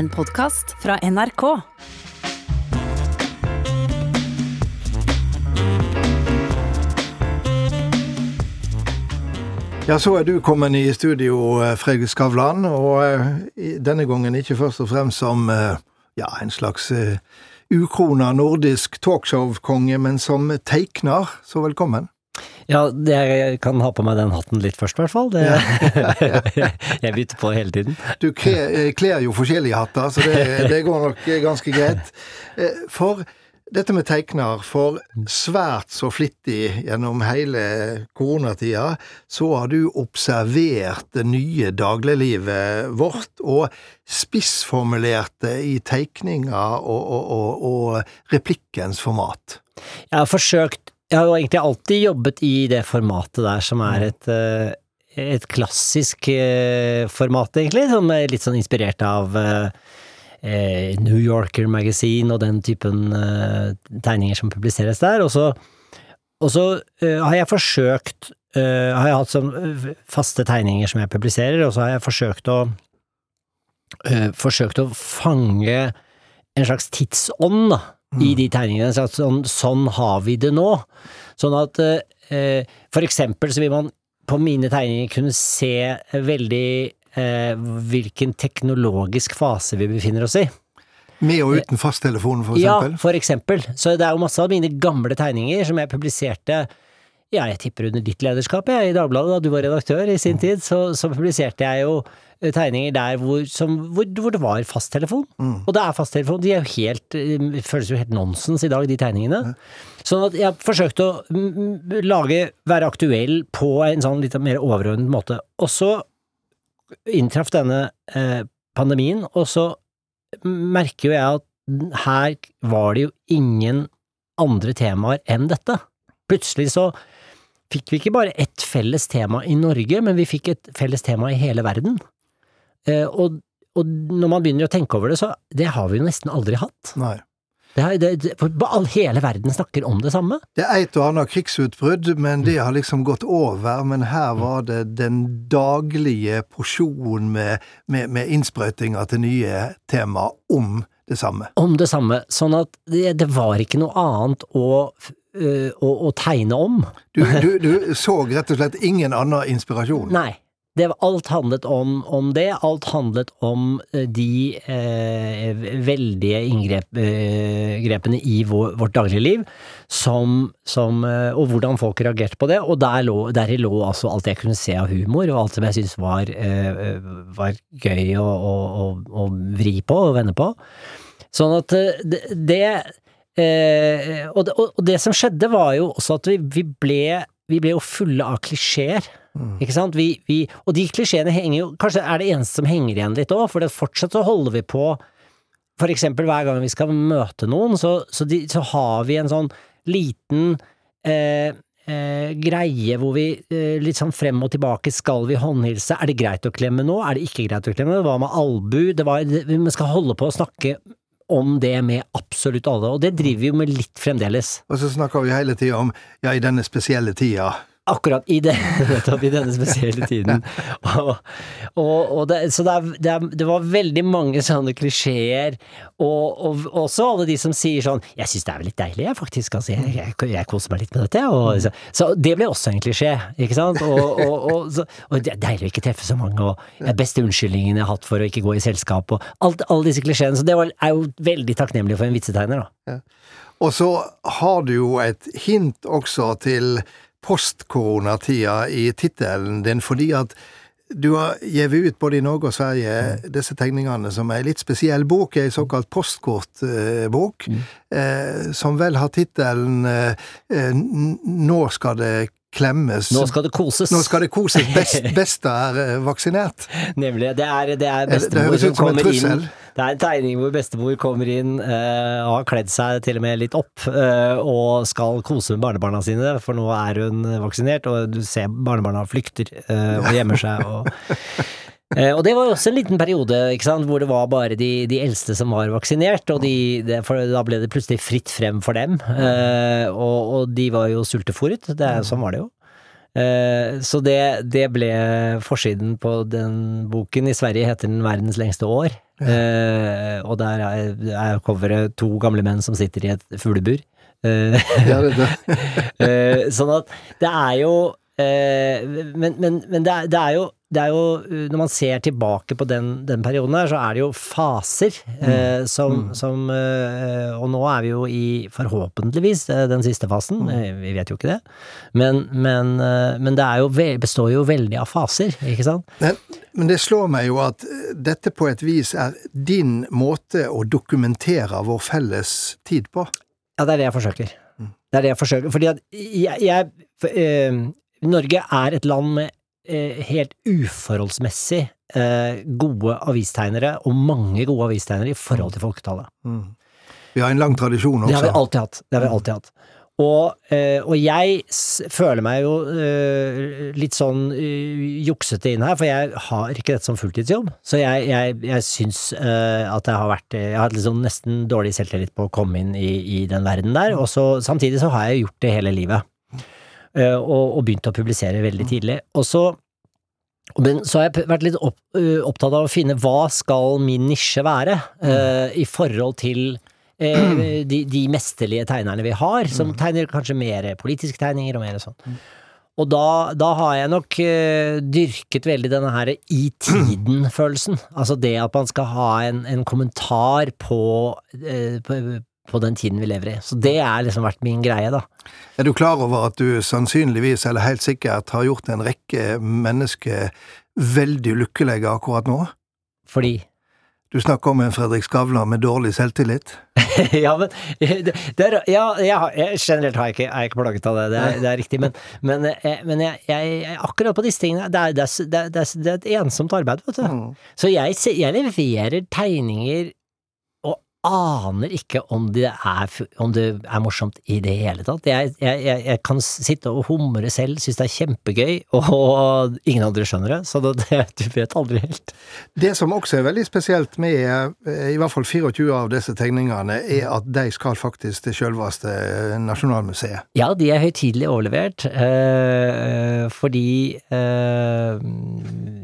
En podkast fra NRK. Ja, så er du kommet i studio, eh, Fredrik Skavlan, og eh, denne gangen ikke først og fremst som eh, ja, en slags ukrona nordisk talkshow-konge, men som teikner. Så velkommen. Ja, jeg kan ha på meg den hatten litt først, i hvert fall. Det, jeg bytter på hele tiden. Du eh, kler jo forskjellige hatter, så det, det går nok eh, ganske greit. Eh, For dette med teikner, for svært så flittig gjennom hele koronatida, så har du observert det nye dagliglivet vårt, og spissformulert det i teikninga og, og, og, og replikkens format. Jeg har forsøkt Jeg har jo egentlig alltid jobbet i det formatet der som er et eh, et klassisk eh, format, egentlig, som er litt sånn inspirert av eh, New Yorker Magazine og den typen tegninger som publiseres der. Og så, og så har jeg forsøkt Har jeg hatt sånn faste tegninger som jeg publiserer, og så har jeg forsøkt å Forsøkt å fange en slags tidsånd, da, i de tegningene. En slags Sånn, sånn har vi det nå. Sånn at eh, for eksempel så vil man på mine tegninger kunne se veldig eh, hvilken teknologisk fase vi befinner oss i. Med og uten fasttelefonen, for eksempel? Ja, for eksempel. Så det er jo masse av mine gamle tegninger som jeg publiserte ja, jeg tipper under ditt lederskap, jeg, i Dagbladet, da du var redaktør i sin tid, så, så publiserte jeg jo tegninger der hvor, som, hvor, hvor det var fasttelefon. Og det er fasttelefon. De er jo helt eh, Føles jo helt nonsens i dag, de tegningene. Sånn at jeg forsøkte å mm, mm, lage, være aktuell på en sånn litt mer overordnet måte. Og så inntraff denne eh, pandemien, og så merker jo jeg at her var det jo ingen andre temaer enn dette. Plutselig så fikk vi ikke bare ett felles tema i Norge, men vi fikk et felles tema i hele verden. Eh, og, og når man begynner å tenke over det, så det har vi jo nesten aldri hatt. Nei. Det er, det, for all, hele verden snakker om det samme. Det er et og annet krigsutbrudd, men det har liksom gått over. Men her var det den daglige porsjonen med, med, med innsprøytinger til nye tema om det samme. Om det samme. Sånn at det, det var ikke noe annet å, øh, å, å tegne om. Du, du, du så rett og slett ingen annen inspirasjon. Nei. Det, alt handlet om, om det. Alt handlet om eh, de eh, veldige inngrepene i vår, vårt dagligliv, som, som, eh, og hvordan folk reagerte på det. Og der lå, deri lå altså alt jeg kunne se av humor, og alt som jeg syntes var, eh, var gøy å, å, å, å vri på og vende på. Sånn at eh, det, det eh, og, det og det som skjedde var jo også at vi, vi ble vi ble jo fulle av klisjeer. Ikke sant? Vi, vi, og de klisjeene henger jo Kanskje er det eneste som henger igjen litt òg, for fortsatt så holder vi på For eksempel hver gang vi skal møte noen, så, så, de, så har vi en sånn liten eh, eh, greie hvor vi eh, litt sånn frem og tilbake Skal vi håndhilse? Er det greit å klemme nå? Er det ikke greit å klemme? Hva med albu? Det var, det, vi skal holde på å snakke om det med absolutt alle, og det driver vi jo med litt fremdeles. Og så snakker vi hele tida om ja, i denne spesielle tida. Akkurat i, det, i denne spesielle tiden. Og, og, og det, så det, er, det, var veldig mange sånne klisjeer, og, og også alle de som sier sånn 'Jeg syns det er litt deilig, jeg, faktisk. Altså, jeg, jeg, jeg koser meg litt med dette', og, så, det ble også en klisjé, ikke sant? Og, det er deilig å ikke treffe så mange, og det beste unnskyldningen jeg har hatt for å ikke gå i selskap, og alt, alle disse klisjeene. Så det var, er jo veldig takknemlig for en vitsetegner, da. Og så har du jo et hint også til postkoronatida i tittelen din, fordi at du har gitt ut både i Norge og Sverige disse tegningene som er ei litt spesiell bok, ei såkalt postkortbok, eh, som vel har tittelen eh, eh, 'Nå skal det klemmes'. Nå skal det koses. Nå skal det koses. Best, beste er eh, vaksinert. Nemlig. Det er, det er bestemor det som kommer inn. Det er en tegning hvor bestemor kommer inn uh, og har kledd seg til og med litt opp uh, og skal kose med barnebarna sine, for nå er hun vaksinert, og du ser barnebarna flykter uh, og gjemmer seg. og Eh, og det var jo også en liten periode ikke sant, hvor det var bare de, de eldste som var vaksinert, og de, det, da ble det plutselig fritt frem for dem. Eh, og, og de var jo sultefòret, det sånn var det jo. Eh, så det, det ble forsiden på den boken. I Sverige heter den 'Verdens lengste år'. Eh, og der er, er coveret to gamle menn som sitter i et fuglebur. Eh, sånn at det er jo Men, men, men det, er, det, er jo, det er jo eh, Når man ser tilbake på den, den perioden her, så er det jo faser eh, som, som eh, Og nå er vi jo i, forhåpentligvis, eh, den siste fasen. Mm. Vi vet jo ikke det. Men, men, eh, men det er jo, består jo veldig av faser, ikke sant? Men, men det slår meg jo at eh, dette på et vis er din måte å dokumentere vår felles tid på. Ja, det er det jeg forsøker. Det er det jeg forsøker. Fordi at jeg, jeg for, eh, Norge er et land med eh, helt uforholdsmessig eh, gode avistegnere, og mange gode avistegnere i forhold til folketallet. Vi har en lang tradisjon Det har vi også. alltid hatt. Det har vi alltid hatt. Og, eh, og jeg føler meg jo eh, litt sånn eh, juksete inn her, for jeg har ikke dette som fulltidsjobb. Så jeg, jeg, jeg syns eh, at jeg har vært Jeg har hatt liksom nesten dårlig selvtillit på å komme inn i, i den verden der. Og så samtidig så har jeg gjort det hele livet. Eh, og, og begynte å publisere veldig tidlig. Og så men så har jeg vært litt opp, ø, opptatt av å finne hva skal min nisje være, uh, i forhold til uh, de, de mesterlige tegnerne vi har, som tegner kanskje mer politiske tegninger og mer sånn. Og da, da har jeg nok uh, dyrket veldig denne her i tiden-følelsen. Altså det at man skal ha en, en kommentar på, eh, på, på den tiden vi lever i. Så det har liksom vært min greie, da. Er du klar over at du sannsynligvis, eller helt sikkert, har gjort en rekke mennesker veldig lykkelige akkurat nå? Fordi Du snakker om en Fredrik Skavlan med dårlig selvtillit. ja, men det, det er, ja, jeg har, jeg, generelt har jeg ikke, er jeg ikke plaget av det, det er, det er riktig, men, men, eh, men jeg, akkurat på disse tingene, det er, det, er, et ensomt arbeid, vet du. Så jeg, jeg leverer tegninger aner ikke om det er, om det er morsomt i det hele tatt. Jeg, jeg, jeg, kan sitte og humre selv, synes det er kjempegøy, og ingen andre skjønner det, så det, det, du vet aldri helt. Det som også er veldig spesielt med eh, i hvert fall 24 av disse tegningene, er at de skal faktisk til selveste Nasjonalmuseet. Ja, de er høytidelig overlevert, øh, fordi øh,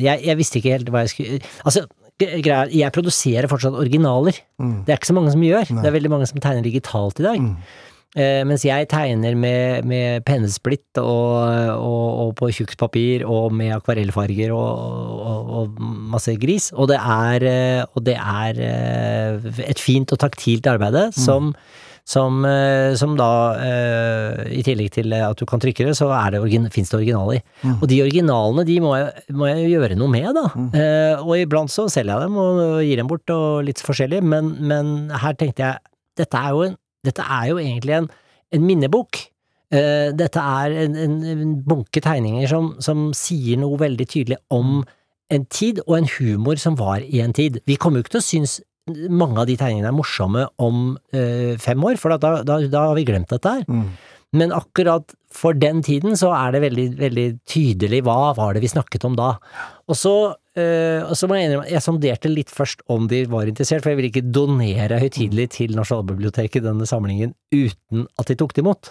jeg, jeg visste ikke helt hva jeg skulle Altså, gre- greia er, jeg produserer fortsatt originaler. Det er ikke så mange som gjør. Det er veldig mange som tegner digitalt i dag. Eh, mens jeg tegner med, med pennesplitt og, og, og på tjukt papir og med akvarellfarger og, og, masse gris. Og det er, eh, det er eh, et fint og taktilt arbeide som, som, eh, som da, eh, i tillegg til at du kan trykke det, så er det finnes det originaler. Og de originalene, de må jeg, må jeg jo gjøre noe med, da. Eh, og iblant så selger jeg dem og gir dem bort og litt forskjellig, men, men her tenkte jeg, dette er jo, en, dette er jo egentlig en, en minnebok. Eh, dette er en, en, en bunke tegninger som, som sier noe veldig tydelig om en tid, og en humor som var i en tid. Vi kommer jo ikke til å synes mange av de tegningene er morsomme om eh, fem år, for da, da, da har vi glemt dette her. Men akkurat for den tiden så er det veldig, veldig tydelig hva var det vi snakket om da. Og så, eh, og så må jeg innrømme, jeg sonderte litt først om de var interessert, for jeg ville ikke donere høytidelig til Nasjonalbiblioteket denne samlingen uten at de tok det imot.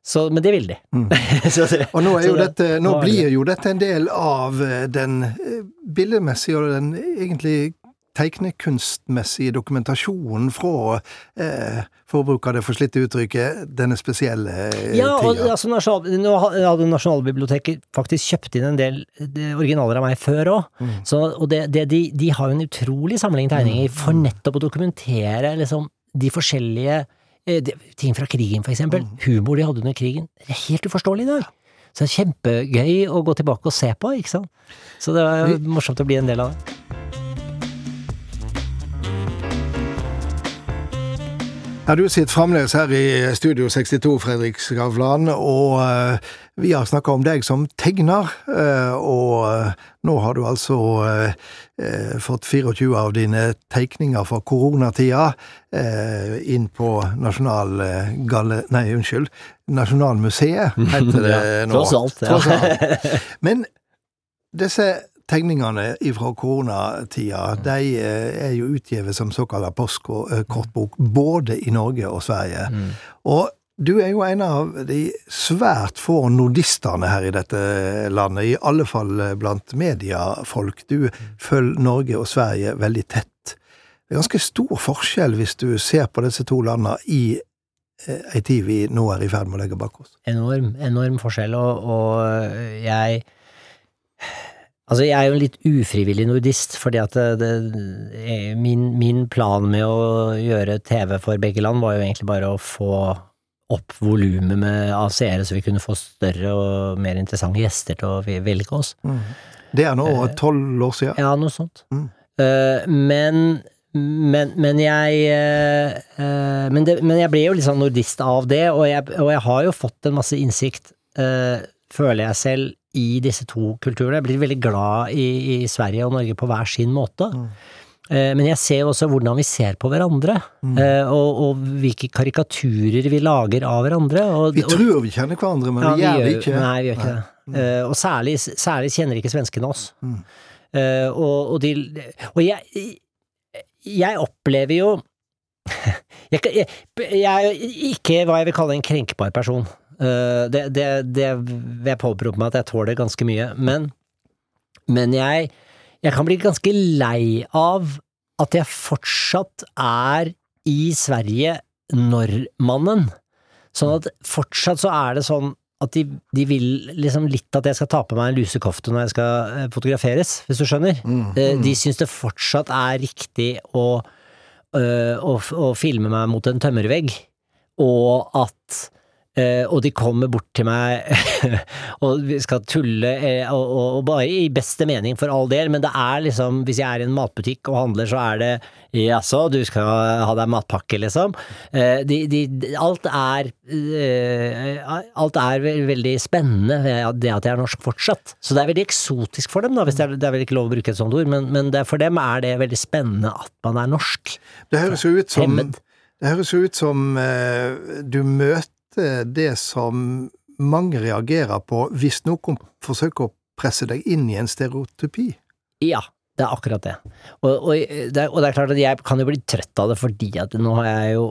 Så, men det vil de. Så det- Og nå, er jo det dette, nå blir jo dette en del av eh, den eh, billedmessige og den egentlig tegnekunstmessige dokumentasjonen fra, eh, for å bruke det forslitte uttrykket, denne spesielle eh, Ja, tida? Ja, altså, nå hadde Nasjonalbiblioteket faktisk kjøpt inn en del eh, originaler av meg før òg. Og det, det, de, de har jo en utrolig samling tegninger for nettopp å dokumentere liksom, de forskjellige eh, de, ting fra krigen, for eksempel. Humor de hadde under krigen. Det er helt uforståelig i dag. Så det er kjempegøy å gå tilbake og se på, ikke sant. Så det er morsomt å bli en del av det. Ja, du sitter fremdeles her i Studio 62, Fredrik Skavlan, og eh, vi har snakka om deg som tegner, eh, og eh, nå har du altså fått 24 av dine tegninger fra koronatida inn på Nasjonalgalle... Nei, unnskyld. Nasjonalmuseet, heter det nå. tross alt, ja. Tross alt. Men disse tegningene fra koronatida, de eh, er jo utgivet som såkalt postkortbok, både i Norge og Sverige. Og du er jo en av de svært få nordistene her i dette landet, i alle fall blant mediefolk. Du følger Norge og Sverige veldig tett. Det er ganske stor forskjell hvis du ser på disse to landene i eh, ei tid vi nå er i ferd med å legge bak oss. Enorm, enorm forskjell, og, og jeg Altså, jeg er jo en litt ufrivillig nordist, fordi at det, det, min, min plan med å gjøre TV for begge land var jo egentlig bare å få opp volumet med av seere, så vi kunne få større og mer interessante gjester til å velge oss. Mm. Det er nå tolv år siden. Ja, noe sånt. Mm. Men, men, men jeg men, det, men, jeg ble jo litt sånn nordist av det, og jeg, og jeg har jo fått en masse innsikt, føler jeg selv, i disse to kulturene. Jeg blir veldig glad i, i Sverige og Norge på hver sin måte. Mm. Eh, men jeg ser også hvordan vi ser på hverandre, mm. Eh, og, og, hvilke karikaturer vi lager av hverandre. Og, vi tror vi kjenner hverandre, men ja, vi gjør det ikke. Nei, vi gjør ikke det. Mm. Eh, og særlig, særlig, kjenner ikke svenskene oss. Mm. Og, og, de, og jeg, jeg opplever jo jeg, jeg, jeg, er ikke hva jeg vil kalle en krenkbar person. Uh, det, det, det vil jeg påberope meg at jeg tåler ganske mye, men, men jeg, jeg kan bli ganske lei av at jeg fortsatt er i Sverige når-mannen. Sånn at fortsatt så er det sånn at de, de, vil liksom litt at jeg skal ta på meg en lusekofte når jeg skal eh, fotograferes, hvis du skjønner. Mm, eh, mm. De syns det fortsatt er riktig å, å, å, å filme meg mot en tømmervegg, og at Uh, og de kommer bort til meg og vi skal tulle, eh, og, og, og, bare i beste mening for all del, men det er liksom, hvis jeg er i en matbutikk og handler, så er det jaså, du skal ha deg matpakke, liksom. Eh, de, de, alt er Alt er veldig spennende det at jeg er norsk fortsatt. Så det er veldig eksotisk for dem, da, hvis det er, det er vel ikke lov å bruke et sånt ord, men, men det, for dem er det veldig spennende at man er norsk. Det høres jo ut som, ut som du møter det som mange reagerer på hvis noen forsøker å presse deg inn i en stereotypi. Ja, det er akkurat det. Og, og, det, og, det, er klart at jeg kan jo bli trøtt av det, fordi at nå har jeg jo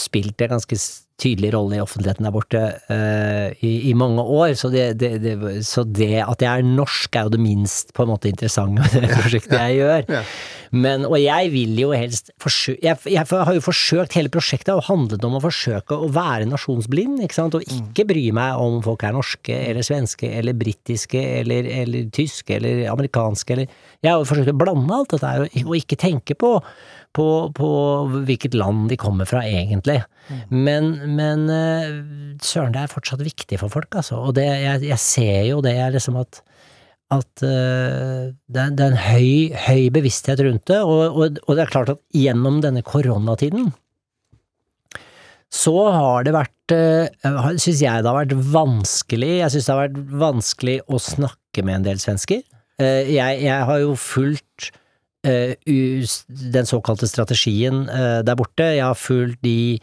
spilt en ganske tydelig rolle i offentligheten der borte uh, i, i, mange år, så det, det, så det, at jeg er norsk er jo det minst på en måte interessante med det prosjektet jeg gjør. Ja. Men, og jeg vil jo helst forsøke jeg, jeg, har jo forsøkt, hele prosjektet har handlet om å forsøke å være nasjonsblind, ikke sant, og ikke bry meg om folk er norske eller svenske eller britiske eller, eller tyske eller amerikanske eller Jeg har jo forsøkt å blande alt dette her, og ikke tenke på på, på, hvilket land de kommer fra, egentlig. Mm. Men, men eh, søren, det er fortsatt viktig for folk, altså. Og det, jeg, jeg ser jo det, jeg liksom at at uh, det, er, det, er en høy, høy, bevissthet rundt det, og, og, og, det er klart at gjennom denne koronatiden så har det vært, uh, syns jeg det har vært vanskelig, jeg syns det har vært vanskelig å snakke med en del svensker. Uh, jeg, jeg, har jo fulgt den såkalte strategien der borte, jeg har fulgt de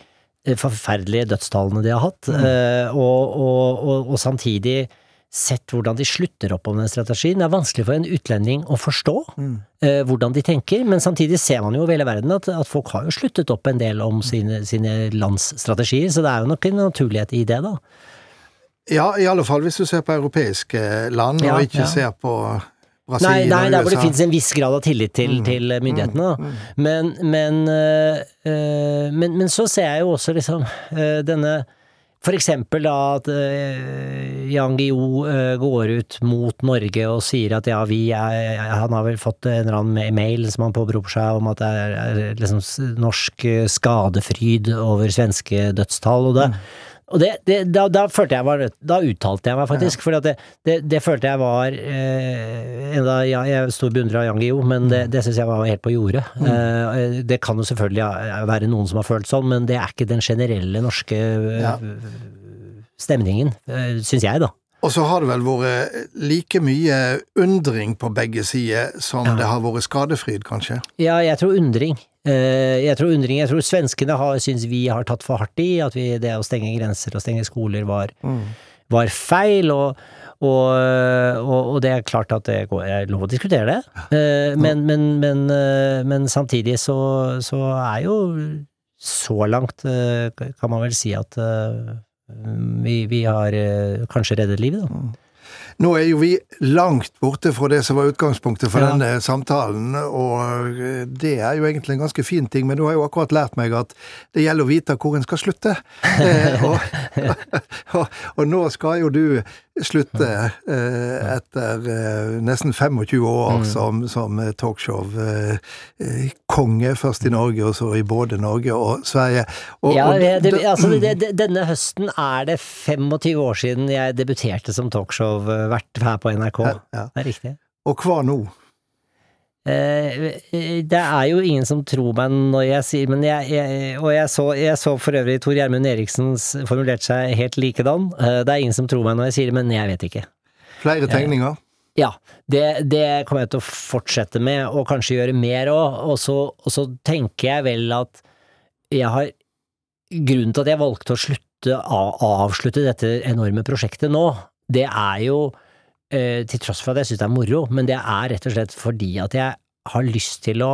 forferdelige dødstallene de har hatt, mm. og, og, og samtidig sett hvordan de slutter opp om den strategien. Det er vanskelig for en utlending å forstå mm. uh, hvordan de tenker, men samtidig ser man jo over hele verden at, at, folk har jo sluttet opp en del om sine, sine landsstrategier, så det er jo nok en naturlighet i det, da. Ja, i alle fall hvis du ser på europeiske land, ja, og ikke ja. ser på Brasil nei, nei, der hvor det finnes en viss grad av tillit til, mm. til myndighetene. da. Mm. Men, men, øh, men, men, så ser jeg jo også liksom denne for eksempel da at uh, Yang Guillou uh, går ut mot Norge og sier at ja, vi er Han har vel fått en eller annen mail som han påberoper seg om at det er, er liksom norsk skadefryd over svenske dødstall, og det, mm. Og det, det, da, da, følte jeg var, da uttalte jeg meg faktisk, ja. for det, det, følte jeg var eh, enda, ja, Jeg er stor beundrer av Yang Guillou, men det, mm. det syns jeg var helt på jordet. Mm. Eh, det kan jo selvfølgelig være noen som har følt sånn, men det er ikke den generelle norske ja. stemningen, eh, syns jeg, da. Og så har det vel vært like mye undring på begge sider som ja. det har vært skadefryd, kanskje? Ja, jeg tror undring. Eh, jeg tror undring, jeg tror svenskene har, syns vi har tatt for hardt i, at vi, det å stenge grenser og stenge skoler var, mm. var feil. og og, og, og, det er klart at det går, er lov å diskutere det, uh, men, men, men, uh, men, samtidig så, så, er jo så langt, kan man vel si at vi, vi, har kanskje reddet livet, da. Mm. Nå er jo vi langt borte fra det som var utgangspunktet for Ja. denne samtalen, og eh, det er jo egentlig en ganske fin ting, men du har jo akkurat lært meg at det gjelder å vite hvor en skal slutte. Eh, og, og, og nå skal jo du slutte eh, etter eh, nesten 25 år Mm. som, som talkshow-konge, først i Norge og så i både Norge og Sverige. Og, Ja, det, altså, det, det, denne høsten er det 25 år siden jeg debuterte som talkshow-vert her på NRK. Ja. Det er riktig. og hva nå? Eh, det er jo ingen som tror meg når jeg sier Men jeg, jeg Og jeg så, jeg så for øvrig Tor Gjermund Eriksen formulert seg helt likedan. Eh, det er ingen som tror meg når jeg sier det, men jeg vet ikke. Flere tegninger? Ja, det, det kommer jeg til å fortsette med, og kanskje gjøre mer òg. Og, så- og så tenker jeg vel at jeg har Grunnen til at jeg valgte å slutte, avslutte dette enorme prosjektet nå, det er jo eh, til tross for at jeg syns det er moro, men det er rett og slett fordi at jeg har lyst til å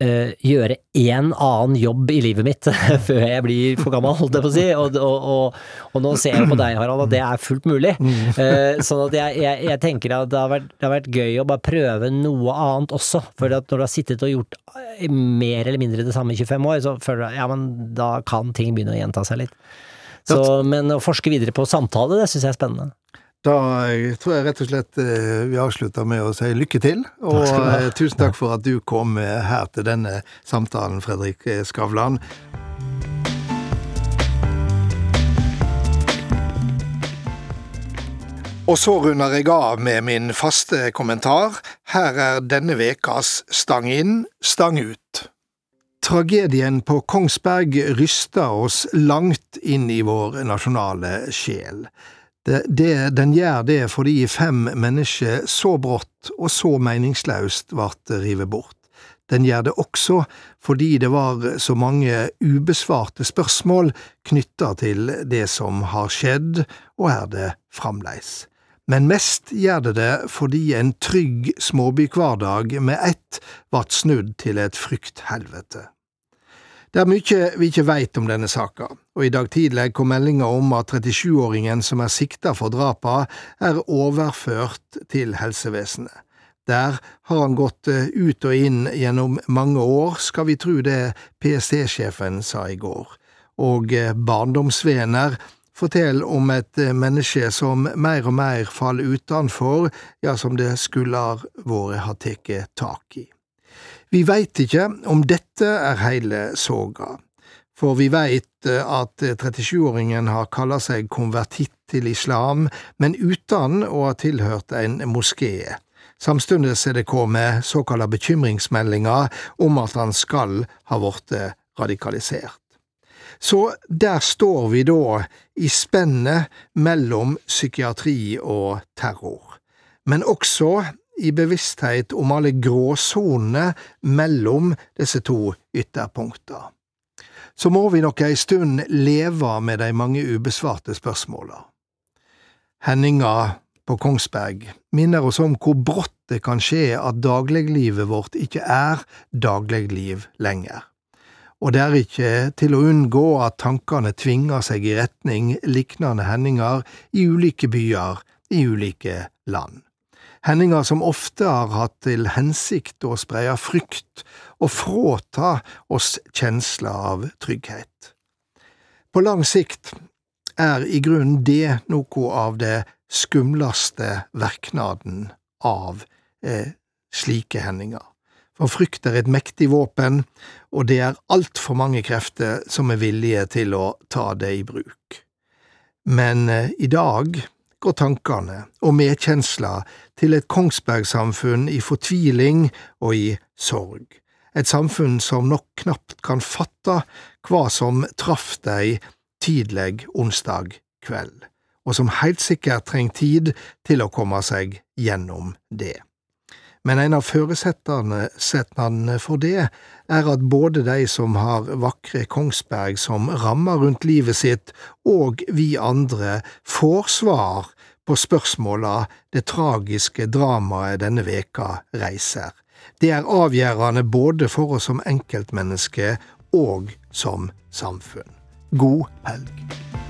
eh, gjøre en annen jobb i livet mitt før jeg blir for gammel, holdt jeg på å si. Og, og, og, og nå ser jeg på deg, Harald, at det er fullt mulig. Eh, sånn at jeg, jeg, jeg tenker at det har, vært, det har vært gøy å bare prøve noe annet også. For at når du har sittet og gjort mer eller mindre det samme i 25 år, så føler du ja, men da kan ting begynne å gjenta seg litt. Så, men å forske videre på samtale, det syns jeg er spennende. Da eh, tror jeg rett og slett eh, vi avslutter med å si lykke til. Og ha. eh, tusen takk for at du kom her til denne samtalen, Fredrik Skavlan. Og så runder jeg av med min faste kommentar. Her er denne vekas Stang inn, stang ut. Tragedien på Kongsberg ryster oss langt inn i vår nasjonale sjel. Det, det, den gjør det fordi fem mennesker så brått og så meningsløst ble rive bort. Den gjør det også fordi det var så mange ubesvarte spørsmål knytta til det som har skjedd, og er det framleis. Men mest gjør det det fordi en trygg småbyhverdag med ett vart snudd til et frykthelvete. Det er mye vi ikke veit om denne saka, og i dag tidlig kom meldinga om at 37-åringen som er sikta for drapa, er overført til helsevesenet. Der har han gått eh, ut og inn gjennom mange år, skal vi tru det PST-sjefen sa i går, og barndomsvenner barndomsvener forteller om et eh, menneske som mer og mer faller utenfor, ja, som det skulle ha vært ha tatt tak i. Vi veit ikke om dette er hele soga, for vi veit at 37-åringen har kalla seg konvertitt til islam, men uten å ha tilhørt en moské. Samtidig er det kommet såkalla bekymringsmeldinger om at han skal ha blitt radikalisert. Så der står vi da i spennet mellom psykiatri og terror, men også i bevissthet om alle gråsonene mellom disse to ytterpunkter. Så må vi nok ei stund leve med de mange ubesvarte spørsmåla. Henninga på Kongsberg minner oss om hvor brått det kan skje at dagliglivet vårt ikke er dagligliv lenger. Og det er ikke til å unngå at tankene tvinger seg i retning liknende hendinger i ulike byer i ulike land. Hendinger som ofte har hatt til hensikt å spreie frykt og fråta oss kjensla av trygghet. På lang sikt er i grunnen det noe av det skumleste verknaden av eh, slike hendinger. For frykt er et mektig våpen, og det er altfor mange krefter som er villige til å ta det i bruk. Men eh, i dag går tankene og medkjensla til et Kongsberg-samfunn i fortviling og i sorg. Et samfunn som nok knapt kan fatte hva som traff dei tidleg onsdag kveld, og som heilt sikkert treng tid til å komme seg gjennom det. Men en av føresetnadene for det er at både de som har vakre Kongsberg som rammer rundt livet sitt, og vi andre får svar på spørsmåla det tragiske dramaet denne veka reiser. Det er avgjørende både for oss som enkeltmenneske og som samfunn. God helg.